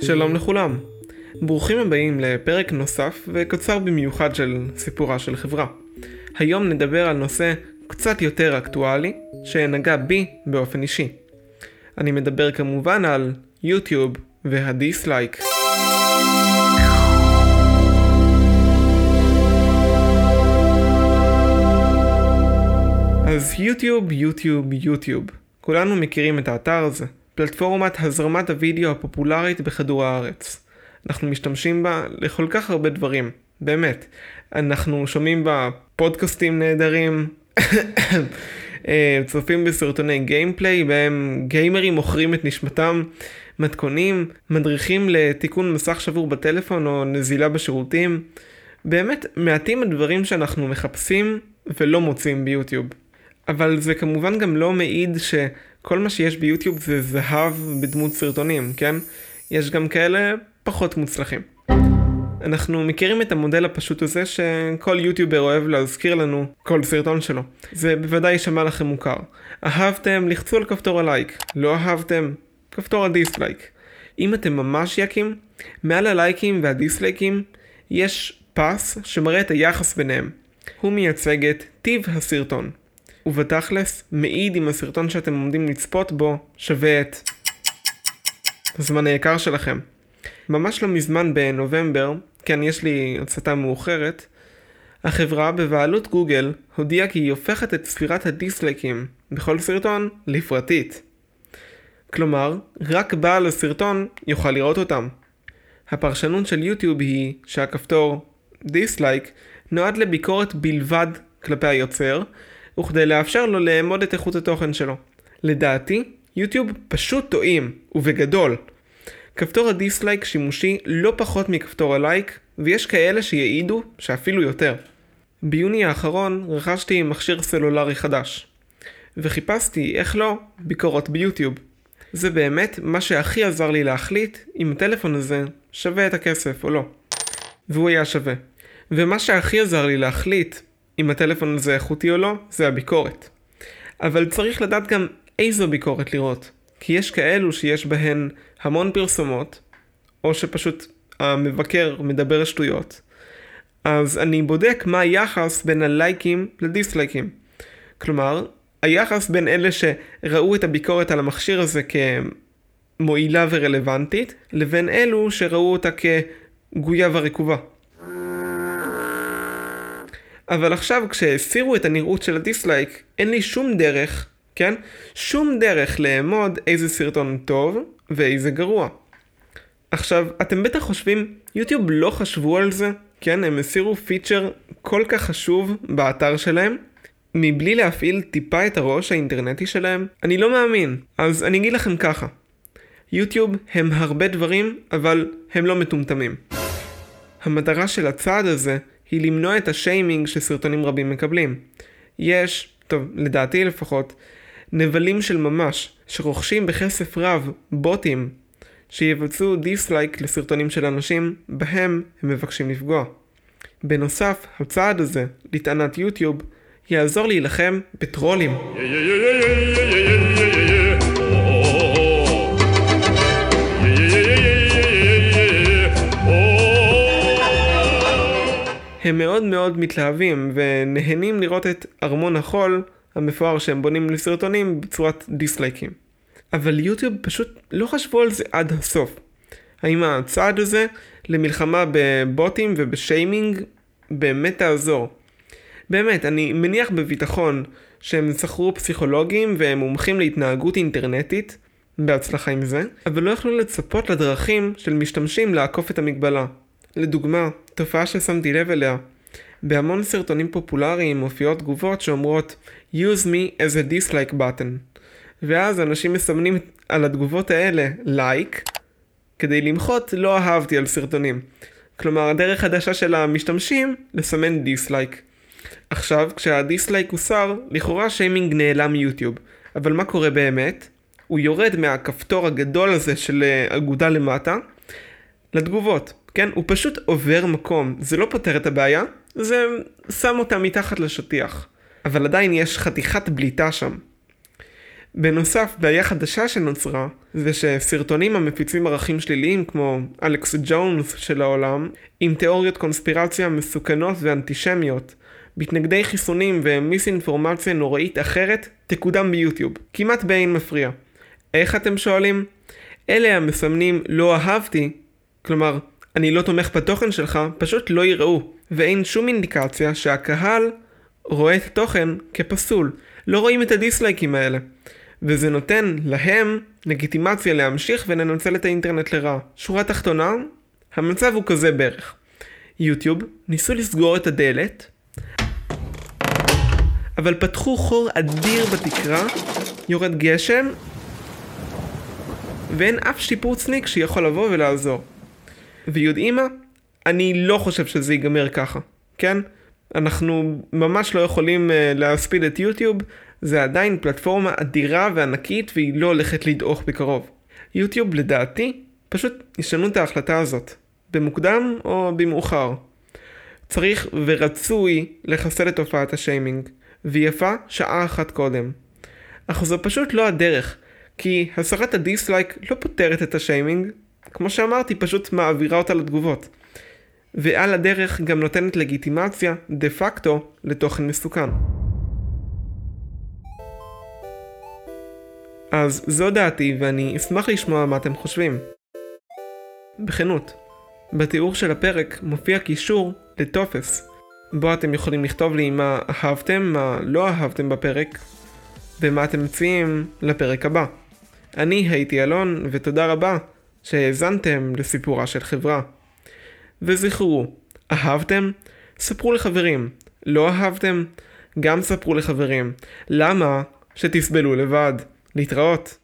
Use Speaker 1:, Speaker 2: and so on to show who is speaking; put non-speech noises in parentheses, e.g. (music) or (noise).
Speaker 1: שלום לכולם. ברוכים הבאים לפרק נוסף וקצר במיוחד של סיפורה של חברה. היום נדבר על נושא קצת יותר אקטואלי, שנגע בי באופן אישי. אני מדבר כמובן על יוטיוב והדיסלייק. אז יוטיוב, יוטיוב, יוטיוב. כולנו מכירים את האתר הזה. פלטפורמת הזרמת הוידאו הפופולרית בכדור הארץ. אנחנו משתמשים בה לכל כך הרבה דברים, באמת. אנחנו שומעים בה פודקאסטים נהדרים, (coughs) אה, צופים בסרטוני גיימפליי בהם גיימרים מוכרים את נשמתם, מתכונים, מדריכים לתיקון מסך שבור בטלפון או נזילה בשירותים. באמת, מעטים הדברים שאנחנו מחפשים ולא מוצאים ביוטיוב. אבל זה כמובן גם לא מעיד שכל מה שיש ביוטיוב זה זהב בדמות סרטונים, כן? יש גם כאלה פחות מוצלחים. אנחנו מכירים את המודל הפשוט הזה שכל יוטיובר אוהב להזכיר לנו כל סרטון שלו. זה בוודאי יישמע לכם מוכר. אהבתם, לחצו על כפתור הלייק. לא אהבתם, כפתור הדיסלייק. אם אתם ממש יקים, מעל הלייקים והדיסלייקים יש פס שמראה את היחס ביניהם. הוא מייצג את טיב הסרטון. ובתכלס, מעיד אם הסרטון שאתם עומדים לצפות בו שווה את הזמן היקר שלכם. ממש לא מזמן בנובמבר, כן יש לי הצתה מאוחרת, החברה בבעלות גוגל הודיעה כי היא הופכת את ספירת הדיסלייקים בכל סרטון לפרטית. כלומר, רק בעל הסרטון יוכל לראות אותם. הפרשנות של יוטיוב היא שהכפתור דיסלייק נועד לביקורת בלבד כלפי היוצר, וכדי לאפשר לו לאמוד את איכות התוכן שלו. לדעתי, יוטיוב פשוט טועים, ובגדול. כפתור הדיסלייק שימושי לא פחות מכפתור הלייק, ויש כאלה שיעידו שאפילו יותר. ביוני האחרון רכשתי מכשיר סלולרי חדש, וחיפשתי, איך לא, ביקורות ביוטיוב. זה באמת מה שהכי עזר לי להחליט אם הטלפון הזה שווה את הכסף או לא. והוא היה שווה. ומה שהכי עזר לי להחליט אם הטלפון הזה איכותי או לא, זה הביקורת. אבל צריך לדעת גם איזו ביקורת לראות. כי יש כאלו שיש בהן המון פרסומות, או שפשוט המבקר מדבר שטויות. אז אני בודק מה היחס בין הלייקים לדיסלייקים. כלומר, היחס בין אלה שראו את הביקורת על המכשיר הזה כמועילה ורלוונטית, לבין אלו שראו אותה כגויה ורקובה. אבל עכשיו כשהסירו את הנראות של הדיסלייק, אין לי שום דרך, כן? שום דרך לאמוד איזה סרטון טוב ואיזה גרוע. עכשיו, אתם בטח חושבים, יוטיוב לא חשבו על זה, כן? הם הסירו פיצ'ר כל כך חשוב באתר שלהם, מבלי להפעיל טיפה את הראש האינטרנטי שלהם? אני לא מאמין. אז אני אגיד לכם ככה, יוטיוב הם הרבה דברים, אבל הם לא מטומטמים. המטרה של הצעד הזה היא למנוע את השיימינג שסרטונים רבים מקבלים. יש, טוב, לדעתי לפחות, נבלים של ממש, שרוכשים בכסף רב בוטים שיבצעו דיסלייק לסרטונים של אנשים בהם הם מבקשים לפגוע. בנוסף, הצעד הזה, לטענת יוטיוב, יעזור להילחם בטרולים. Yeah, yeah, yeah, הם מאוד מאוד מתלהבים ונהנים לראות את ארמון החול המפואר שהם בונים לסרטונים בצורת דיסלייקים. אבל יוטיוב פשוט לא חשבו על זה עד הסוף. האם הצעד הזה למלחמה בבוטים ובשיימינג באמת תעזור? באמת, אני מניח בביטחון שהם שכרו פסיכולוגים והם מומחים להתנהגות אינטרנטית, בהצלחה עם זה, אבל לא יכלו לצפות לדרכים של משתמשים לעקוף את המגבלה. לדוגמה, תופעה ששמתי לב אליה, בהמון סרטונים פופולריים מופיעות תגובות שאומרות use me as a dislike button ואז אנשים מסמנים על התגובות האלה לייק like, כדי למחות לא אהבתי על סרטונים. כלומר הדרך חדשה של המשתמשים לסמן דיסלייק. עכשיו כשהדיסלייק הוסר לכאורה שיימינג נעלם מיוטיוב אבל מה קורה באמת? הוא יורד מהכפתור הגדול הזה של אה, אגודה למטה לתגובות. כן? הוא פשוט עובר מקום. זה לא פותר את הבעיה, זה שם אותה מתחת לשטיח. אבל עדיין יש חתיכת בליטה שם. בנוסף, בעיה חדשה שנוצרה, זה שסרטונים המפיצים ערכים שליליים כמו אלכס ג'ונס של העולם, עם תיאוריות קונספירציה מסוכנות ואנטישמיות, מתנגדי חיסונים ומיסאינפורמציה נוראית אחרת, תקודם ביוטיוב, כמעט באין מפריע. איך אתם שואלים? אלה המסמנים לא אהבתי, כלומר, אני לא תומך בתוכן שלך, פשוט לא יראו, ואין שום אינדיקציה שהקהל רואה את התוכן כפסול. לא רואים את הדיסלייקים האלה. וזה נותן להם לגיטימציה להמשיך ולנצל את האינטרנט לרעה. שורה תחתונה, המצב הוא כזה בערך. יוטיוב ניסו לסגור את הדלת, אבל פתחו חור אדיר בתקרה, יורד גשם, ואין אף שיפוצניק שיכול לבוא ולעזור. ויודעים מה? אני לא חושב שזה ייגמר ככה, כן? אנחנו ממש לא יכולים uh, להספיד את יוטיוב, זה עדיין פלטפורמה אדירה וענקית והיא לא הולכת לדעוך בקרוב. יוטיוב לדעתי פשוט ישנו את ההחלטה הזאת, במוקדם או במאוחר. צריך ורצוי לחסל את תופעת השיימינג, ויפה שעה אחת קודם. אך זו פשוט לא הדרך, כי הסרת הדיסלייק לא פותרת את השיימינג, כמו שאמרתי, פשוט מעבירה אותה לתגובות. ועל הדרך גם נותנת לגיטימציה, דה פקטו, לתוכן מסוכן. אז זו דעתי ואני אשמח לשמוע מה אתם חושבים. בכנות, בתיאור של הפרק מופיע קישור לטופס, בו אתם יכולים לכתוב לי מה אהבתם, מה לא אהבתם בפרק, ומה אתם מציעים לפרק הבא. אני הייתי אלון, ותודה רבה שהאזנתם לסיפורה של חברה. וזכרו, אהבתם? ספרו לחברים. לא אהבתם? גם ספרו לחברים. למה? שתסבלו לבד. להתראות.